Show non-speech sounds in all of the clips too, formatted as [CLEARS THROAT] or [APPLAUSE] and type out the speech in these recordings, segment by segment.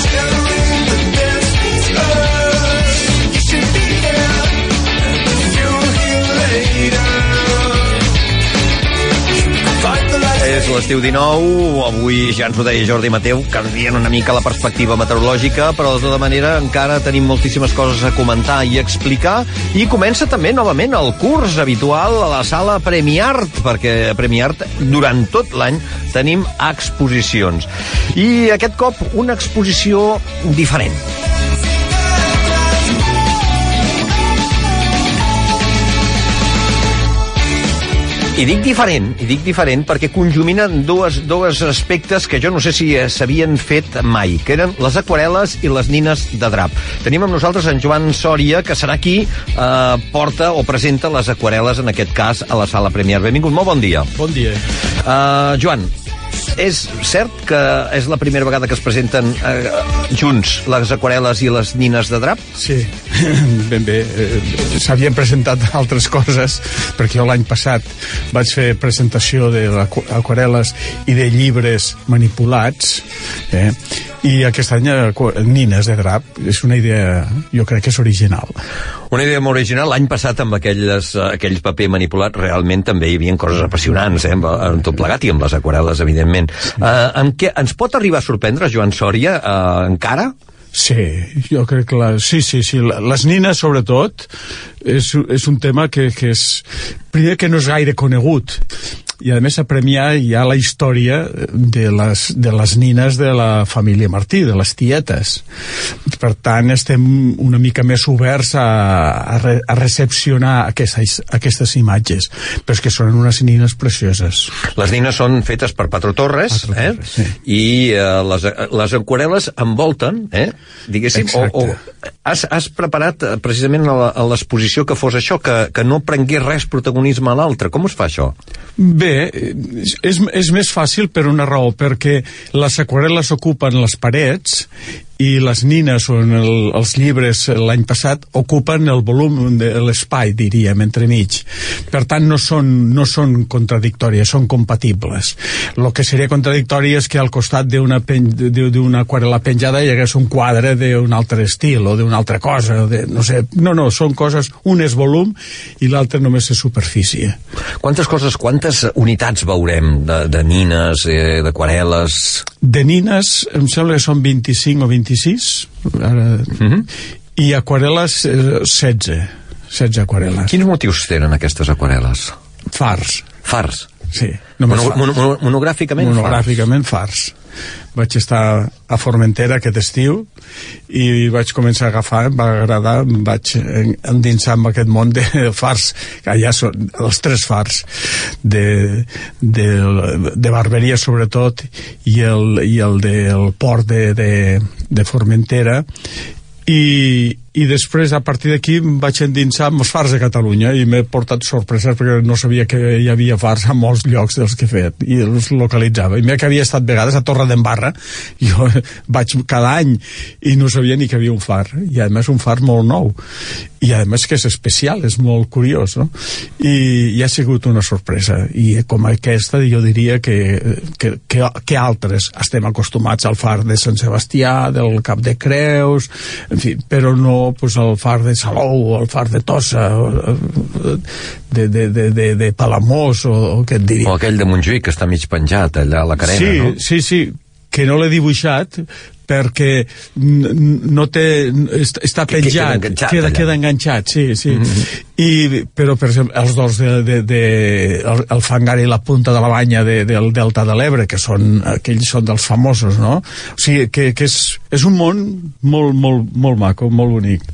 Staring the dance. És l'estiu 19, avui ja ens ho deia Jordi Mateu, canvien una mica la perspectiva meteorològica, però de tota manera encara tenim moltíssimes coses a comentar i explicar, i comença també novament el curs habitual a la sala Premiart, perquè a Premiart durant tot l'any tenim exposicions. I aquest cop una exposició diferent. I dic diferent, i dic diferent perquè conjuminen dos, dos aspectes que jo no sé si s'havien fet mai, que eren les aquarel·les i les nines de drap. Tenim amb nosaltres en Joan Sòria, que serà qui eh, porta o presenta les aquarel·les, en aquest cas, a la sala Premier. Benvingut, molt bon dia. Bon dia. Uh, Joan, és cert que és la primera vegada que es presenten eh, junts les aquarel·les i les nines de drap? Sí, [LAUGHS] ben bé. Eh, S'havien presentat altres coses, perquè jo l'any passat vaig fer presentació d'aquarel·les i de llibres manipulats, eh? I aquest any aqu- nines de drap. És una idea, jo crec que és original. Una idea molt original. L'any passat, amb aquelles, eh, aquell paper manipulat, realment també hi havia coses apassionants, eh, amb, amb tot plegat i amb les aquarel·les, evidentment. Eh, en què ens pot arribar a sorprendre, Joan Sòria, eh, encara? Sí, jo crec que la, sí, sí, sí, les nines sobretot és, és un tema que, que és primer que no és gaire conegut i a més a Premià hi ha la història de les, de les nines de la família Martí, de les tietes per tant estem una mica més oberts a, a, re, a recepcionar aquestes, aquestes imatges però és que són unes nines precioses Les nines són fetes per Patro Torres, Patro eh? Torres, sí. i eh, les, les aquarel·les envolten, eh? diguéssim, o, o has, has preparat eh, precisament a l'exposició que fos això, que, que no prengués res protagonisme a l'altre. Com es fa això? Bé, és, és més fàcil per una raó, perquè les aquarel·les ocupen les parets i les nines o en el, els llibres l'any passat ocupen el volum de l'espai, diríem, entremig. Per tant, no són, no són contradictòries, són compatibles. El que seria contradictori és que al costat d'una pen, aquarel·la penjada hi hagués un quadre d'un altre estil o d'una altra cosa, de, no sé, no, no, són coses, un és volum i l'altre només és superfície. Quantes coses, quantes unitats veurem de, de nines, eh, d'aquarel·les... De nines, em sembla que són 25 o 26, ara, Mhm. i aquarel·les, eh, 16. 16 aquarel·les. Quins motius tenen aquestes aquarel·les? Fars, Fars. sí. Només Mono, fars. mono, mono, monogràficament, monogràficament fars. Vaig estar a Formentera aquest estiu i vaig començar a agafar, em va agradar, em vaig en- endinsar en aquest món de [LAUGHS] fars, que allà són els tres fars de, de, de Barberia sobretot i el, i el del port de, de, de Formentera. I, i després a partir d'aquí vaig endinsar amb els fars de Catalunya i m'he portat sorpreses perquè no sabia que hi havia fars a molts llocs dels que he fet i els localitzava. I mira que havia estat vegades a Torre d'Embarra. [LAUGHS] Jo vaig cada any i no sabia ni que havia un far. I a més un far molt nou. I a més que és especial, és molt curiós no? I, i ha sigut una sorpresa. I com aquesta jo diria que, que, que, que altres estem acostumats al far de Sant Sebastià del Cap de Creus en fi, però no pues, el far de Salou o el far de Tossa o, de, de, de, de, de Palamós o, o què et diria O aquell de Montjuïc, que està mig penjat allà a la carena, sí, no? Sí, sí, que no l'he dibuixat perquè no té est- està Que- que queda penjat, enganxat queda, allà. queda enganxat, sí, sí. Mm -hmm. I, però, per exemple, els dos de, de, de el, el fangar i la punta de la banya de, del Delta de l'Ebre, que són, aquells són dels famosos, no? O sigui, que, que és, és un món molt, molt, molt maco, molt bonic.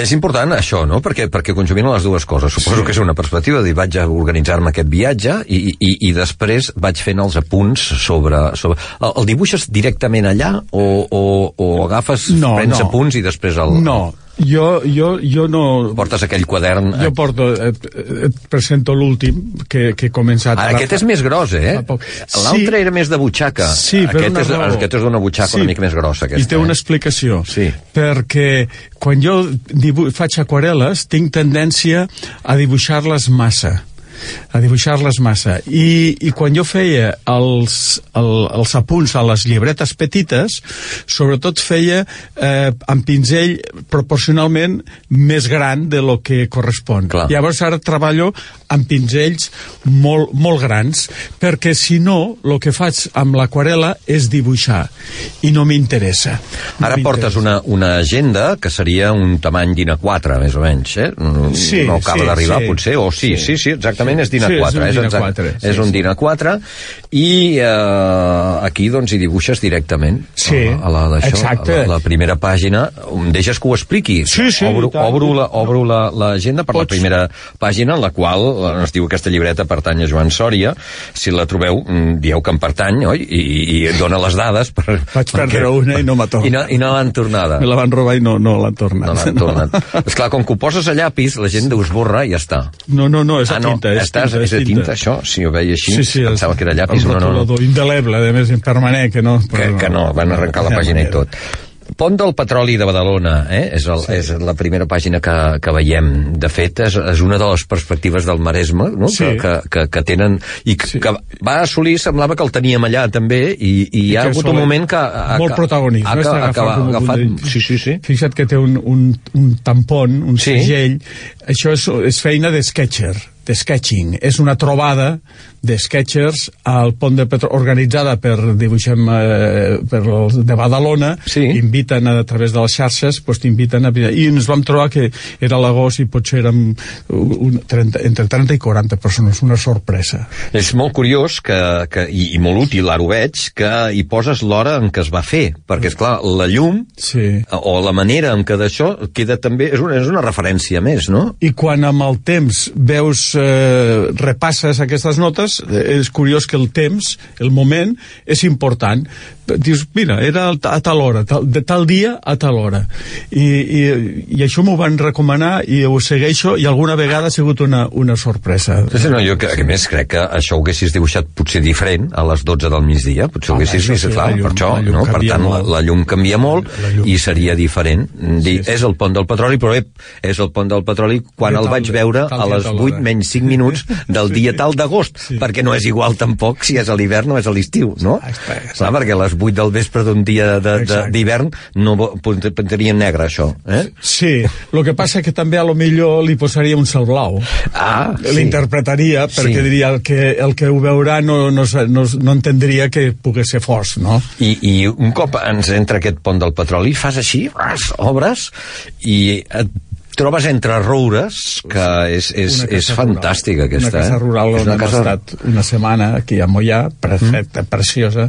És important això, no? Perquè, perquè conjumina les dues coses. Suposo sí. que és una perspectiva de dir, vaig a organitzar-me aquest viatge i, i, i després vaig fent els apunts sobre... sobre... El, el dibuixes directament allà o, o o agafes, No, prens no. apunts i després el... No, jo, jo, jo no... Portes aquell quadern... Jo porto, et, et presento l'últim que, que he començat. Ara, aquest és més gros, eh? L'altre Sí. era més de butxaca. Sí, aquest és, raó. Aquest és d'una butxaca una mica més grossa, aquesta. I té una eh? explicació. Sí. Perquè quan jo dibu faig aquarel·les tinc tendència a dibuixar-les massa a dibuixar-les massa I, i quan jo feia els, el, els apunts a les llibretes petites sobretot feia eh, amb pinzell proporcionalment més gran de lo que correspon Clar. llavors ara treballo amb pinzells molt, molt grans perquè si no el que faig amb l'aquarela és dibuixar i no m'interessa No Ara portes una, una agenda que seria un tamany d'INA 4, més o menys, eh? No, Sí, no acaba sí, d'arribar, sí. potser, o sí, sí, Sí. sí, exactament, és d'INA Sí, és 4. un DINA exact- 4, sí, és un sí. DINA 4, i eh, aquí, doncs, hi dibuixes directament. Sí, a la, d'això, exacte. A la, la primera pàgina, em deixes que ho expliqui. Sí, sí, Obro, tant. obro la- obro la- l'agenda per la Pots. primera pàgina, en la qual eh, es diu que aquesta llibreta pertany a Joan Sòria. Si la trobeu, mm, dieu que em pertany, oi? I, i, i dona les dades per... Vaig perdre una i no m'ha tornat. I no, i no l'han tornada. me la van robar i no, no l'han tornat No l'han tornat. És clar, com que ho poses a llapis, la gent ho esborra i ja està. No, no, no, és ah, a no, tinta. És estàs, tinta, és de tinta, això? Si ho veia així, Sí, sí, pensava que era llapis. El No, no, no. indeleble, a més, permanent, que no... Que, que no, van arrencar la pàgina i tot. Pont del petroli de Badalona, eh? és, el, sí. és la primera pàgina que, que veiem. De fet, és, és una de les perspectives del Maresme no? Sí. que, que, que, que tenen... I que, Sí. que va assolir, semblava que el teníem allà també, i, i hi ha hagut un moment que... Ha, molt protagonisme, Ha, està ha, ha, ha, a agafat... Sí, sí, sí. Fixa't que té un, un, un tampon, un Sí. segell. Això és, és feina de sketcher, de sketching. És una trobada de sketchers al pont de Petro organitzada per, dibuixem, eh, per els de Badalona, Sí. inviten a, a través de les xarxes, doncs t'inviten a... I ens vam trobar que era l'agost i potser érem un, 30, entre 30 i 40 persones, una sorpresa. És molt curiós que, que, i, i molt útil, ara ho veig, que hi poses l'hora en què es va fer, perquè, és clar la llum Sí. o la manera en què d'això queda també... És una, és una referència més, no? I quan amb el temps veus, eh, repasses aquestes notes, eh, és curiós que el temps, el moment, és important. Dius, mira, era a tal hora, tal, de tal dia a tal hora. I, i, i això m'ho van recomanar i ho segueixo i alguna vegada ha sigut una, una sorpresa. Sí, sí, no, jo que, a més crec que això ho haguessis dibuixat potser diferent a les 12 del migdia, potser ho haguessis vist, sí, clar, la llum- per això, no? per tant, la, molt. la llum canvia molt llum. i seria diferent. Dir, sí. és el pont del petroli, però ep, és el pont del petroli quan el tal- vaig veure a les tal 8 hora. menys 5 minuts del dia tal d'agost, Sí. perquè no és igual tampoc si és a l'hivern o és a l'estiu, no? Exacte, exacte. Clar, perquè a les 8 del vespre d'un dia d'hivern no pintaria negre, això, eh? Sí, el que passa que també a lo millor li posaria un cel blau. Ah, sí. L'interpretaria perquè Sí. diria el que, el que ho veurà no, no, no, no entendria que pogués ser fos, no? I, I un cop ens entra aquest pont del petroli, fas així, ras, obres, i et trobes entre roures, que és, és, és fantàstica rural. aquesta. Una casa eh? rural és on una hem casa... estat una setmana aquí a Mollà, perfecta, mm. preciosa,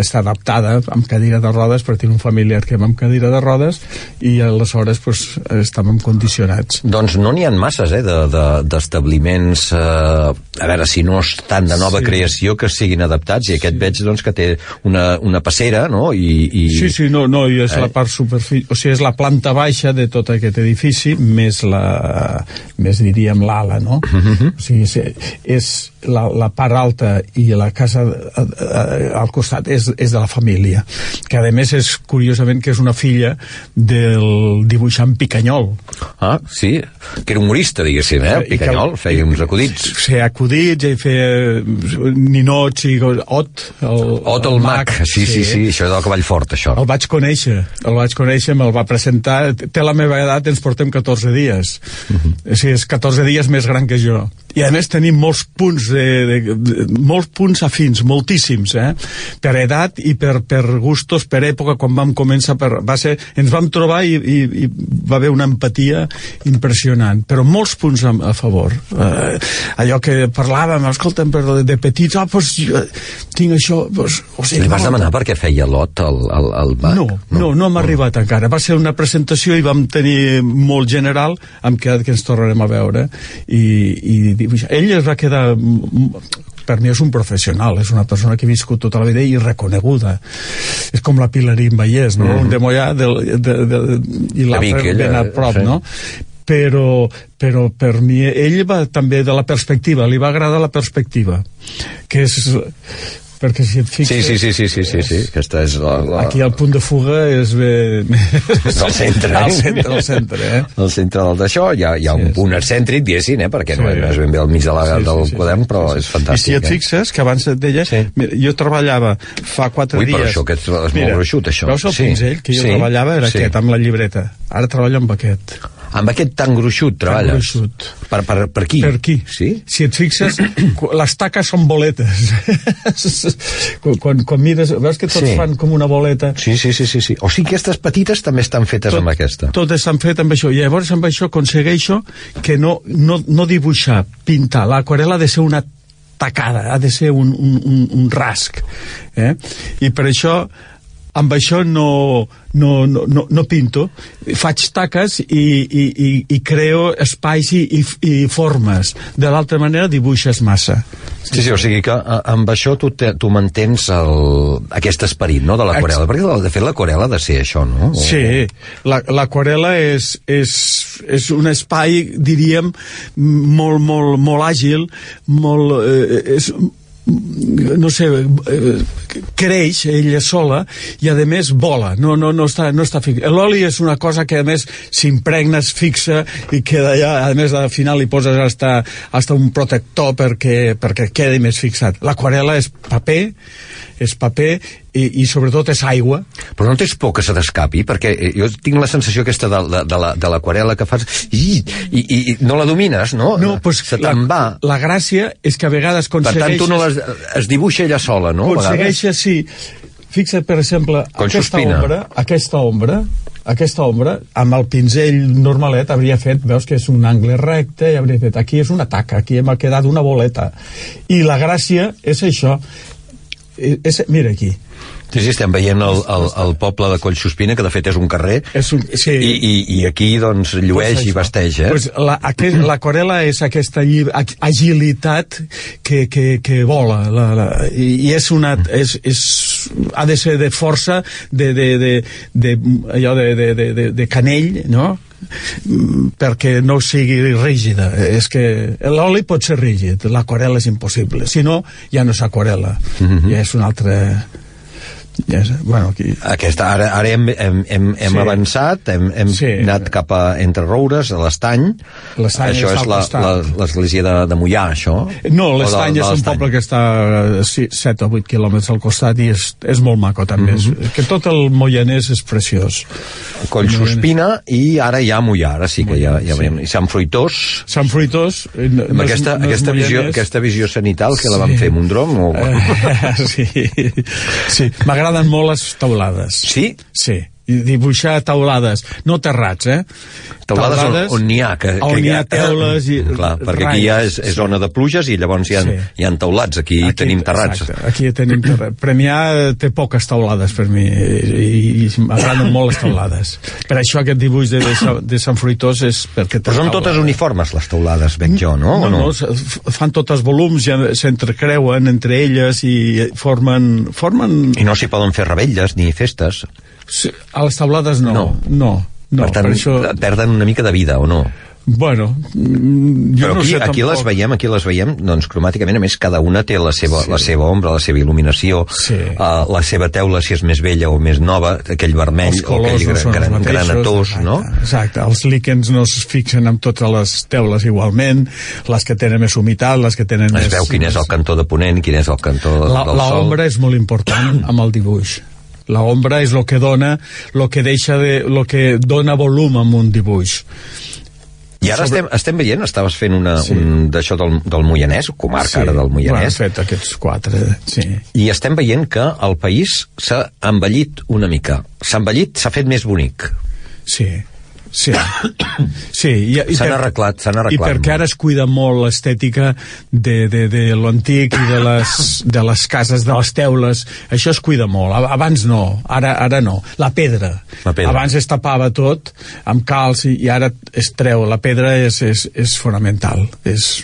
està adaptada amb cadira de rodes, perquè tinc un familiar que va amb cadira de rodes i aleshores pues, estàvem condicionats. Doncs no n'hi ha masses, eh, de- de- d'establiments, de, eh, a veure si no estan de nova Sí. creació, que siguin adaptats, i aquest veig doncs, que té una, una passera, no?, i... i... Sí, sí, no, no, i és Eh? la part superfície, o sigui, és la planta baixa de tot aquest edifici, més la, més diríem l'ala, no? Mhm. O sigui, és, és la, la part alta i la casa eh, eh, al costat és, és de la família, que a més és curiosament que és una filla del dibuixant Picanyol. Ah, sí, que era humorista, diguéssim, eh? I que- Picanyol, feia uns acudits. Fer acudits, i fer ninots i Ot, el, Ot el mag, sí, sí, sí, això és del cavall fort, això. El vaig conèixer, el vaig conèixer, me'l va presentar, té la meva edat, ens portem 14 dies. O sigui, és 14 dies més gran que jo. I a més tenim molts punts, de, de, de, molts punts afins, moltíssims, eh? per edat i per, per gustos, per època, quan vam començar, per, va ser, ens vam trobar i, i, i va haver una empatia impressionant, però molts punts a, a favor. Eh, allò que parlàvem, escolta'm, però de, de petits, ah, doncs jo tinc això, doncs, o sigui, Li vas no, demanar per què feia lot al, al, al mag? no, no, no hem arribat encara. Va ser una presentació i vam tenir molt general, hem quedat que ens tornarem a veure i, i. Ell es va quedar per mi és un professional, és una persona que ha viscut tota la vida i reconeguda. És com la Pilarín Vallès, no? Mm -hmm. Un de Mollà de, de, de, i l'altre ben a prop, sí. no? però, però per mi ell va també de la perspectiva, li va agradar la perspectiva que és perquè si et fixes... Sí, sí, sí, sí, sí, sí, sí. Aquesta és la, la... Aquí el punt de fuga és bé... Del [LAUGHS] centre, eh? Al centre, al centre, eh? Al centre d'això hi ha, hi ha sí, un punt sí. excèntric, diguéssim, eh? perquè sí. no, és ben bé al mig de la, sí, del sí, sí, quadern, però sí, és fantàstic. I si et eh? fixes, que abans et deia... Sí. Mira, jo treballava fa quatre Ui, dies... Ui, però això que és, és molt gruixut, això. Veus el sí. pinzell que jo sí. treballava? Era sí. aquest, amb la llibreta. Ara treballo amb aquest. Amb aquest tan gruixut treballes? Tan gruixut. Per, per, per aquí? Per aquí. Sí? Si et fixes, les taques són boletes. [LAUGHS] quan, quan mires, veus que tots sí. fan com una boleta. Sí, sí, sí, sí, sí. O sigui, aquestes petites també estan fetes tot, amb aquesta. Totes estan fetes amb això. I llavors amb això aconsegueixo que no, no, no dibuixar, pintar. L'aquarela ha de ser una tacada, ha de ser un, un, un, un rasc. Eh? I per això amb això no, no, no, no, no pinto, faig taques i, i, i, i creo espais i, i, i formes. De l'altra manera dibuixes massa. Sí, sí, o sigui que amb això tu, te, tu mantens el, aquest esperit no, de l'aquarela, perquè de fet l'aquarela ha de ser això, no? O... Sí, l'aquarela és, és, és un espai, diríem, molt, molt, molt àgil, molt, eh, és no sé, eh, creix ella sola i a més vola, no, no, no està, no està fixa. L'oli és una cosa que a més s'impregna, es fixa i queda allà, a més al final li poses hasta, hasta un protector perquè, perquè quedi més fixat. L'aquarela és paper, és paper i, i sobretot és aigua. Però no tens por que se t'escapi? Perquè eh, jo tinc la sensació aquesta de, de, de l'aquarela que fas i, i, i no la domines, no? No, pues se te'n va. La gràcia és que a vegades aconsegueixes... Per tant, tu no les, es dibuixa ella sola, no? Aconsegueixes, sí. Fixa't, per exemple, Con aquesta sospina. ombra, aquesta ombra, aquesta ombra, amb el pinzell normalet hauria fet, veus que és un angle recte, i hauria fet, aquí és una taca, aquí m'ha quedat una boleta. I la gràcia és això, és, mira aquí, Sí, sí, estem veient el, el, el poble de Collsospina, que de fet és un carrer, és un, sí. i, i, i aquí doncs llueix pues i vesteix, eh? Pues la, aquest, l'aquarela és aquesta agilitat que, que, que vola, la, la, i és una... És, és, ha de ser de força, de, de, de, de, allò de, de, de, de, de canell, no?, perquè no sigui rígida és que l'oli pot ser rígid l'aquarela és impossible, si no ja no és aquarela, mm -hmm. ja és un altre ja és, bueno, aquí... Aquesta, ara, ara hem, hem, hem, hem sí. avançat, hem, hem sí. anat cap a Entre Roures, a l'Estany. Això és l'església de, de Mollà, això? No, l'Estany és un poble que està a 7 o 8 quilòmetres al costat i és, és molt maco, també. Mm -hmm. que tot el Moianès és preciós. Collsospina i ara ja Mollà, ara sí que ja, ja veiem. Sí. I Sant Fruitós... Sant Fruitós... Eh, no, amb aquesta, no aquesta, visió, aquesta visió sanital que sí. la van fer Mondrom? O... [LAUGHS] Eh, sí, sí. m'agrada m'agraden molt les taulades. Sí? Sí dibuixar taulades, no terrats, eh? Taulades, taulades on n'hi ha. Que, on n'hi ha teules i... Clar, perquè aquí ja és, és zona de pluges i llavors hi ha, sí. hi ha taulats, aquí, aquí tenim terrats. Exacte, aquí tenim terrats. [CLEARS THROAT] Premià té poques taulades per mi i, i m'agraden molt les taulades. Per això aquest dibuix de, de, de Sant Fruitós és perquè... Però són totes uniformes les taulades, veig jo, no? No, no, no fan totes volums, ja s'entrecreuen entre elles i formen... formen... I no s'hi poden fer rebelles ni festes. Sí, a les taulades no. No. no. no per tant, per això... perden una mica de vida, o no? Bueno, mm, jo Però no aquí, sé aquí tampoc. les veiem, aquí les veiem, doncs cromàticament, a més, cada una té la seva, sí. la seva ombra, la seva il·luminació, sí. uh, la seva teula, si és més vella o més nova, aquell vermell o aquell no gran, gran, granatós, exacte, no? Exacte, els líquens no es fixen amb totes les teules igualment, les que tenen més humitat, les que tenen es més... Es veu quin és el cantó de Ponent, quin és el cantó la, del la sol. L'ombra és molt important amb el dibuix. La ombra és el que dona, lo que deixa de, lo que dona volum a un dibuix. I ara Sobre... estem, estem veient, estaves fent una, sí. un d'això del, del Moianès, comarca sí. ara del Moianès. Bueno, fet aquests quatre, sí. I estem veient que el país s'ha envellit una mica. S'ha envellit, s'ha fet més bonic. Sí. Sí, sí. I, i S'han arreglat, s'han arreglat I perquè molt. ara es cuida molt l'estètica de, de, de l'antic i de les, de les cases, de les teules. Això es cuida molt. Ab- Abans no, ara, ara no. La pedra. La pedra. Abans es tapava tot amb calç i, i ara es treu. La pedra és, és, és fonamental. És,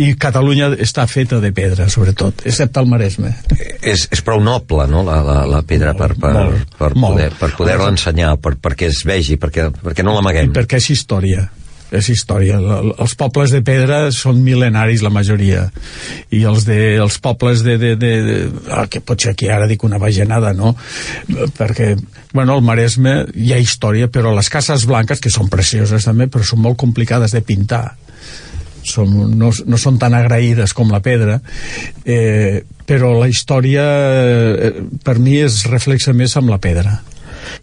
I Catalunya està feta de pedra, sobretot, excepte el Maresme. és, és prou noble, no?, la, la, la pedra per, per, molt, per, molt. poder, per poder-la ensenyar, per, perquè es vegi, perquè, perquè no l'amaguem. perquè és història és història. Els pobles de pedra són mil·lenaris, la majoria. I els, de, els pobles de... de, de, de ah, que potser aquí ara dic una bajanada, no? Perquè, bueno, al Maresme hi ha història, però les cases blanques, que són precioses també, però són molt complicades de pintar som, no, no són tan agraïdes com la pedra eh, però la història eh, per mi es reflexa més amb la pedra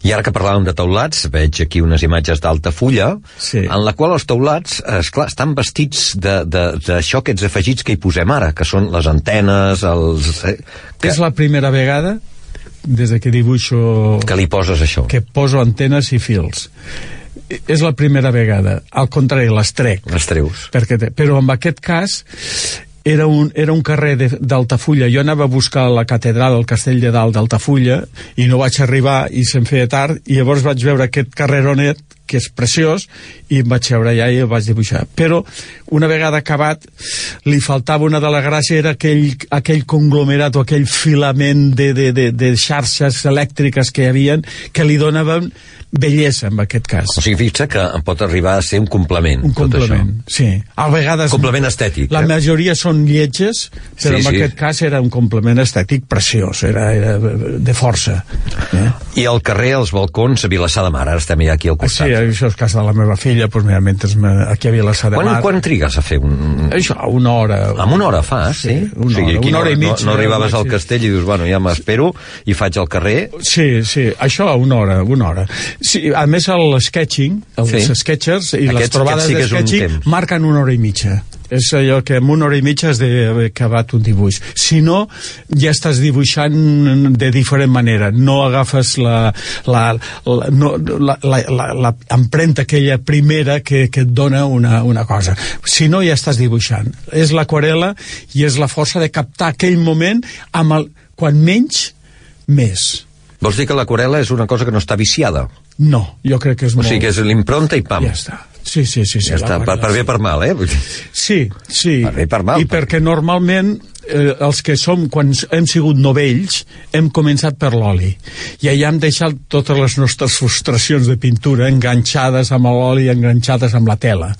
I ara que parlàvem de teulats, veig aquí unes imatges d'Altafulla, Sí. en la qual els teulats, esclar, estan vestits de- de- d'això, aquests afegits que hi posem ara, que són les antenes, els... Eh, que, És la primera vegada des de que dibuixo que li poses això. que poso antenes i fils. És la primera vegada. Al contrari, les trec. Les treus. Perquè però en aquest cas era un, era un carrer d'Altafulla. Jo anava a buscar la catedral, el castell de dalt d'Altafulla, i no vaig arribar i se'm feia tard, i llavors vaig veure aquest carreronet que és preciós, i em vaig veure allà i el vaig dibuixar. Però, una vegada acabat, li faltava una de la gràcia, era aquell, aquell conglomerat o aquell filament de, de, de, de xarxes elèctriques que hi havien, que li donaven bellesa, en aquest cas. O sigui, fixa que pot arribar a ser un complement, Un tot complement, sí. A vegades... Complement estètic, La eh? majoria són lletges, però Sí, en sí. aquest cas era un complement estètic preciós, era, era de força. Eh? I al carrer, als balcons, a Vilassar de Mar, ara estem ja aquí al Ah, Sí, costat. això és casa de la meva filla, doncs mira, mentre me, aquí a Vilassar de quan, Mar... quan trigues a fer un... Això, una hora. Amb una hora fa, sí? Sí, una o sigui, hora, una hora i mitja, no, no arribaves al castell i dius, bueno, ja m'espero i faig al carrer Sí, sí, això a una hora, una hora. Sí, a més, el sketching, els Sí. sketchers i Aquests- les trobades sí de sketching marquen una hora i mitja. És allò que en una hora i mitja has d'haver acabat un dibuix. Si no, ja estàs dibuixant de diferent manera. No agafes la, la, la, no, la, la, la, la empremta aquella primera que, que et dona una, una cosa. Si no, ja estàs dibuixant. És l'aquarela i és la força de captar aquell moment amb el, quan menys, més. Vols dir que l'aquarela és una cosa que no està viciada? No, jo crec que és O molt... sigui, que és l'impronta i pam. Ja està. Sí, sí, sí. sí Ja està, per, per bé per mal, eh? Sí, sí. Per bé, per mal, I per- perquè normalment eh, els que som, quan hem sigut novells, hem començat per l'oli. I allà hem deixat totes les nostres frustracions de pintura enganxades amb l'oli, enganxades amb la tela.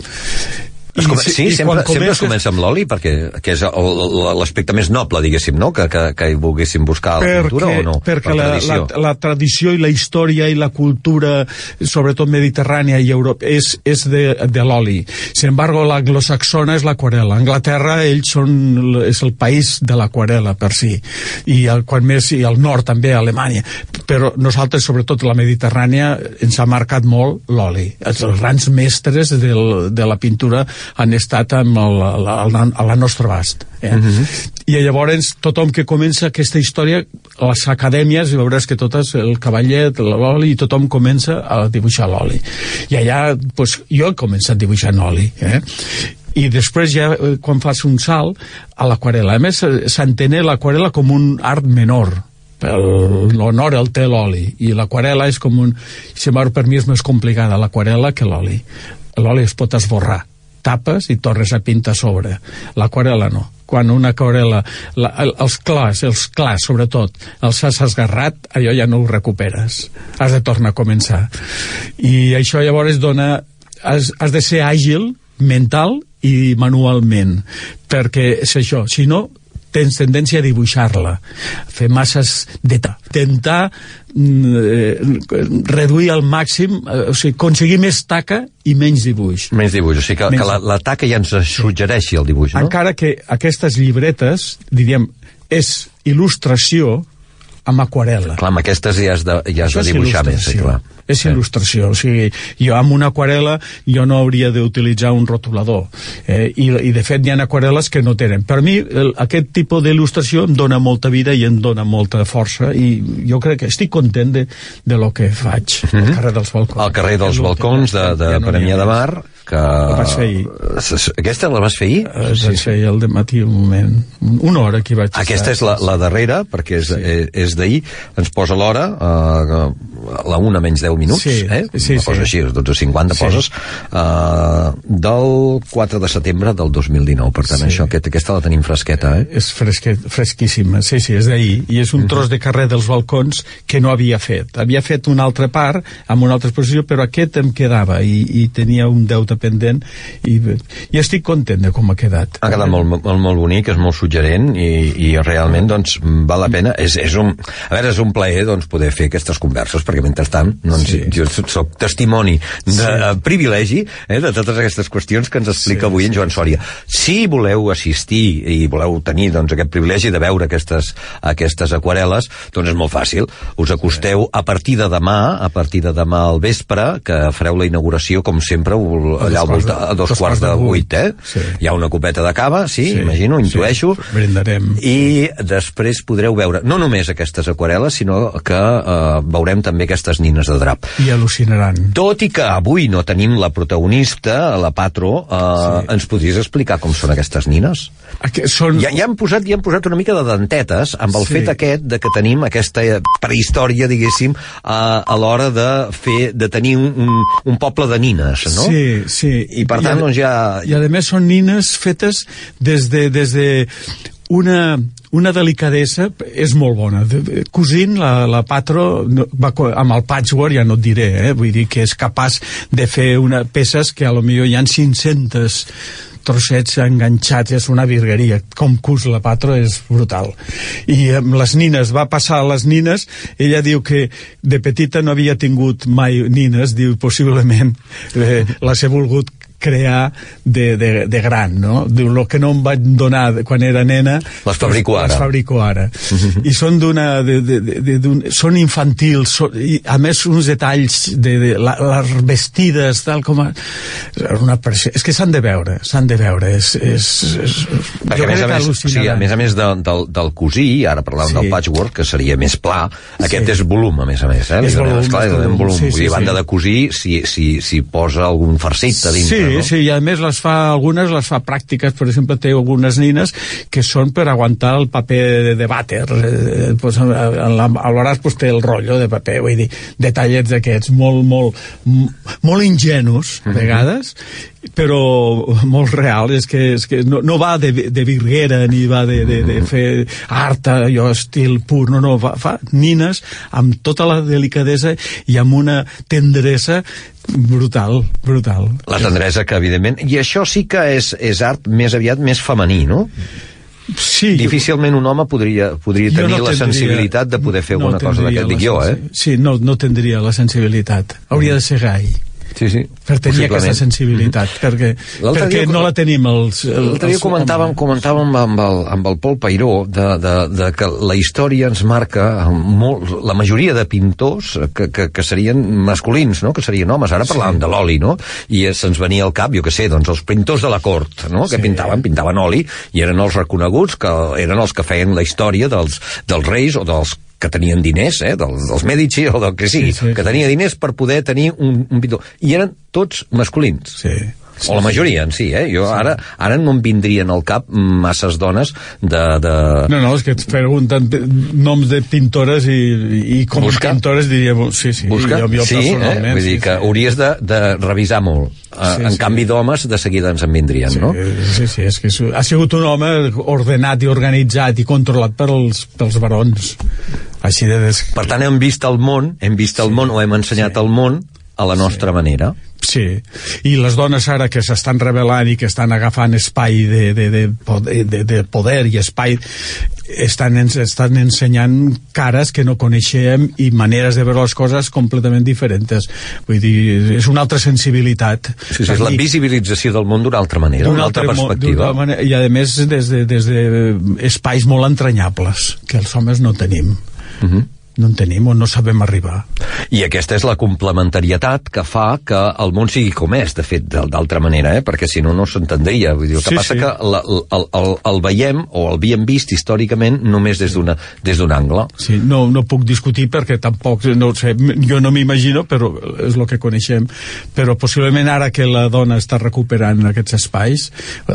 Es come... Sí, i sempre, quan sempre es comences- comença amb l'oli, perquè que és l'aspecte més noble, diguéssim, no? Que, que, que hi volguéssim buscar a la pintura o no? perquè Per la, la, tradició. la tradició i la història i la cultura, sobretot mediterrània i Europa, és, és de, de l'oli. Sin embargo, l'anglosaxona és l'aquarela. Anglaterra, ells són, és el país de l'aquarela per si. I el, quan més, i el nord també, Alemanya. Però nosaltres, sobretot la Mediterrània, ens ha marcat molt l'oli. Els grans mestres del, de la pintura han estat amb el, la, la, a la nostra abast. Eh? I llavors tothom que comença aquesta història, les acadèmies, veuràs que totes, el cavallet, l'oli, i tothom comença a dibuixar l'oli. I allà, doncs, jo he començat dibuixant oli. Eh? I després ja, eh, quan fas un salt, a l'aquarela. A més, eh, s'entén l'aquarela com un art menor, el- l'honor el té l'oli i l'aquarela és com un si per mi és més complicada l'aquarela que l'oli l'oli es pot esborrar tapes i tornes a pintar a sobre l'aquarela no quan una aquarela, la, el- els clars, els clars sobretot, els has esgarrat, allò ja no ho recuperes. Has de tornar a començar. I això llavors dona... Has, has de ser àgil, mental i manualment, perquè és això. Si no, tens tendència a dibuixar-la, fer masses de ta. Tentar mm, eh, reduir al màxim, eh, o sigui, aconseguir més taca i menys dibuix. Menys dibuix, o sigui que, Menys- que la, la taca ja ens suggereixi el dibuix, no? Encara que aquestes llibretes, diríem, és il·lustració, amb aquarela. Clar, amb aquestes ja has de, ja has Això de dibuixar més, sí, clar. És Sí. il·lustració, o sigui, jo amb una aquarela jo no hauria d'utilitzar un rotulador eh, i, i de fet hi ha aquarel·les que no tenen. Per mi el, aquest tipus d'il·lustració em dona molta vida i em dona molta força i jo crec que estic content de, de lo que faig al carrer dels balcons. Al carrer dels balcons de, de ja no n'hi ha Premià de. Mar, que... La vaig fer ahir. Aquesta la vas fer ahir? Eh, sí, sí. el de matí un moment, una hora que hi vaig Aquesta estar. és la, la darrera, perquè és, sí. és, és d'ahir, ens posa l'hora, uh, la una menys 10 minuts, Sí, eh? sí, Una cosa sí. així, 12.50 Sí. poses, uh, del 4 de setembre del 2019, per tant, Sí. això, aquest, aquesta la tenim fresqueta, eh? és fresquet, fresquíssima, sí, sí, és d'ahir i és un tros de carrer dels balcons que no havia fet, havia fet una altra part amb una altra exposició, però aquest em quedava i, i tenia un deute pendent i, i estic content de com ha quedat Ha quedat molt, molt, molt bonic, és molt suggerent i, i realment doncs, val la pena. És, és un, a veure, és un plaer doncs, poder fer aquestes converses, perquè mentrestant doncs, Sí. jo soc testimoni de Sí. eh, privilegi eh, de totes aquestes qüestions que ens explica Sí, avui en sí, Joan Sòria. Si voleu assistir i voleu tenir doncs, aquest privilegi de veure aquestes, aquestes aquarel·les, doncs és molt fàcil. Us acosteu a partir de demà, a partir de demà al vespre, que fareu la inauguració, com sempre, allà al voltant, a dos, quarts de vuit, eh? Sí. Hi ha una copeta de cava, sí, Sí, imagino, sí. intueixo. Brindarem. I després podreu veure no només aquestes aquarel·les, sinó que eh, veurem també aquestes nines de drap. i al·lucinaran Tot i que avui no tenim la protagonista, la Patro, eh, Sí. ens podries explicar com són aquestes nines? Aqu són... Ja, ja, han posat, ja han posat una mica de dentetes amb el Sí. fet aquest de que tenim aquesta prehistòria, diguéssim, a, a l'hora de fer de tenir un, un, un poble de nines, no? Sí, sí. I per tant, a- doncs ja... I a més són nines fetes des de, des de una, una delicadesa és molt bona. Cosint, la, la Patro, va, amb el patchwork ja no et diré, eh? vull dir que és capaç de fer una, peces que a lo millor hi han 500 trossets enganxats, és una virgueria. Com cus la Patro és brutal. I amb les nines, va passar a les nines, ella diu que de petita no havia tingut mai nines, diu possiblement eh, les he volgut crear de, de, de gran, no? Diu, el que no em vaig donar quan era nena... Les fabrico ara. Les fabrico ara. [LAUGHS] I són d'una... De, de, de, de, d'un- són infantils, són, i a més uns detalls de, de la, les vestides, tal com... A, una pressió. És que s'han de veure, s'han de veure. És, és, és, Perquè, a més a més, o sigui, a més, a més de, del, del cosí, ara parlàvem Sí. del patchwork, que seria més pla, aquest Sí. és volum, a més a més, eh? És volum, esclar, és volum, volum. sí, Vull dir, sí, a banda sí. de cosir, si, si, si posa algun farcit a dintre, sí, no? sí, i a més les fa, algunes les fa pràctiques, per exemple, té algunes nines que són per aguantar el paper de, de vàter, eh, pues, a, a, la- a l'hores pues, té el rotllo de paper, vull dir, detallets d'aquests molt, molt, molt ingenus, a vegades, però molt real, és que, és que no, no va de, de virguera ni va de, de, de fer art, allò estil pur, no, no, va, fa nines amb tota la delicadesa i amb una tendresa brutal, brutal. La tendresa que, evidentment... I això sí que és, és art més aviat més femení, no? Sí, Difícilment un home podria, podria jo tenir no la tendria- sensibilitat de poder fer no alguna cosa tendria d'aquest, la dic jo, eh? Sí, no, no tindria la sensibilitat. Hauria de ser gai Sí, sí. per tenir aquesta sensibilitat, perquè, L'altre perquè dia- no la tenim els... els L'altre dia comentàvem, comentàvem amb el, amb el Pol Pairó de, de, de que la història ens marca molt, la majoria de pintors que, que, que serien masculins, no? que serien homes. Ara parlàvem de l'oli, no? I eh, se'ns venia al cap, jo que sé, doncs els pintors de la cort, no? que Sí. pintaven, pintaven oli, i eren els reconeguts, que eren els que feien la història dels, dels reis o dels que tenien diners, eh, dels, dels Medici o del que sigui, Sí, sí, que tenia diners per poder tenir un, un pintor. I eren tots masculins. Sí. O la majoria en si, eh? Jo sí. ara, ara no em vindrien al cap masses dones de... de... No, no, és que et pregunten noms de pintores i, i com Busca. pintores diria, sí, sí, Busca? jo, jo sí, eh? Vull dir sí, que sí. hauries de, de revisar molt. Sí, Sí, en sí. canvi d'homes, de seguida ens en vindrien, no? Sí, sí, és que és- ha sigut un home ordenat i organitzat i controlat pels, pels barons. Així de... Des... Per tant, hem vist el món, hem vist el món o hem ensenyat Sí. el món a la nostra manera. Sí, i les dones ara que s'estan revelant i que estan agafant espai de, de, de, poder, de, de poder i espai estan, estan ensenyant cares que no coneixem i maneres de veure les coses completament diferents. Vull dir, és una altra sensibilitat. Sí, sí, és la visibilització del món d'una altra manera, d'un d'una altra altre mo- perspectiva. manera- I a més des de, des de espais molt entranyables que els homes no tenim Uh -huh no en tenim o no sabem arribar. I aquesta és la complementarietat que fa que el món sigui com és, de fet, d'altra manera, eh? perquè si no, no s'entendria. El que sí, passa sí. que la, el, el, el veiem o el havíem vist històricament només des d'un angle. Sí, no, no puc discutir perquè tampoc, no sé, jo no m'imagino, però és el que coneixem, però possiblement ara que la dona està recuperant aquests espais,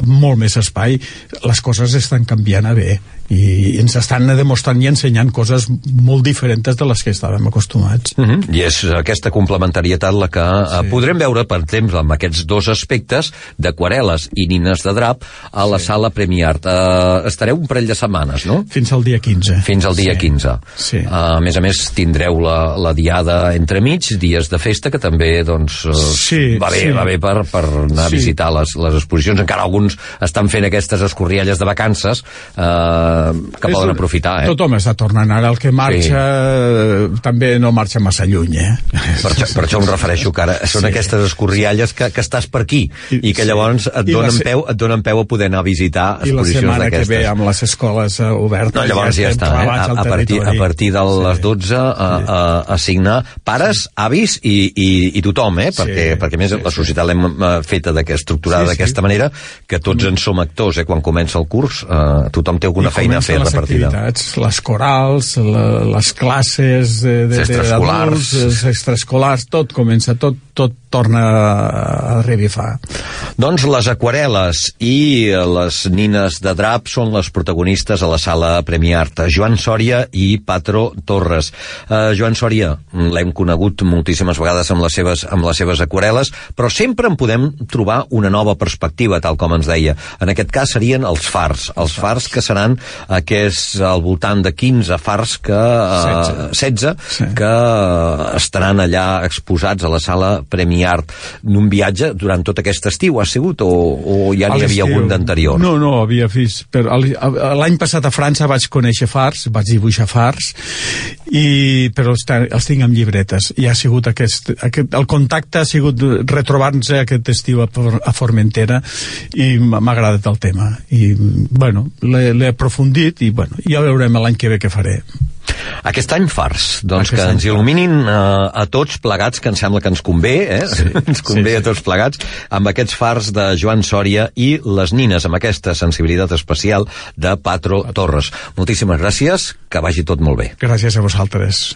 molt més espai, les coses estan canviant a bé i ens estan demostrant i ensenyant coses molt diferents de les que estàvem acostumats. Mhm. -huh. I és aquesta complementarietat la que eh, sí. podrem veure, per exemple, amb aquests dos aspectes d'aquarel·les i nines de drap a la sí. sala Premiart. Uh, estareu un parell de setmanes, no? Fins al dia 15. Fins al dia sí. 15. Sí. Uh, a més a més, tindreu la, la diada entremig, dies de festa, que també doncs, uh, sí, va bé, sí. va bé per, per anar sí. a visitar les, les exposicions. Encara alguns estan fent aquestes escorrialles de vacances uh, que poden aprofitar. Eh? Tothom està tornant ara, el que marxa sí. també no marxa massa lluny. Eh? Per, això, per això em refereixo que ara són sí. aquestes escorrialles que, que estàs per aquí i que llavors et donen, se... peu, et donen peu a poder anar a visitar exposicions d'aquestes. I la setmana que ve amb les escoles uh, obertes no, llavors ja, ja està, eh? a, a, partir, a partir de les 12 sí. a, a, a signar pares, sí. avis i, i, i tothom, eh? perquè, sí. perquè més sí, la societat l'hem uh, feta estructurada sí, d'aquesta sí. manera que tots en som actors, eh? quan comença el curs uh, tothom té alguna I feina a fer les repartida. activitats, les corals, la, les classes extraescolars, els extraescolars, tot comença, tot, tot torna a revifar. Doncs les aquarel·les i les nines de drap són les protagonistes a la sala Premiart. Joan Sòria i Patro Torres. Uh, Joan Sòria, l'hem conegut moltíssimes vegades amb les, seves, amb les seves aquarel·les, però sempre en podem trobar una nova perspectiva, tal com ens deia. En aquest cas serien els fars, els fars que seran aquests al voltant de 15 fars que... Uh, 16. 16 sí. que estaran allà exposats a la sala Premiart. Un viatge durant tot aquest estiu ha sigut o, o ja n'hi havia algun d'anterior? No, no, havia vist. L'any passat a França vaig conèixer fars, vaig dibuixar fars, i, però els, els tinc amb llibretes. I ha sigut aquest, aquest el contacte ha sigut retrobar-nos aquest estiu a, a Formentera i m'ha agradat el tema. I, bueno, l'he aprofundit i, bueno, ja veurem l'any que ve què faré. Aquest any fars, doncs Aquest que ens il·luminin uh, a tots plegats, que em sembla que ens convé, eh? Sí, [LAUGHS] ens convé sí, sí. a tots plegats, amb aquests fars de Joan Sòria i les nines, amb aquesta sensibilitat especial de Patro Torres. Moltíssimes gràcies, que vagi tot molt bé. Gràcies a vosaltres.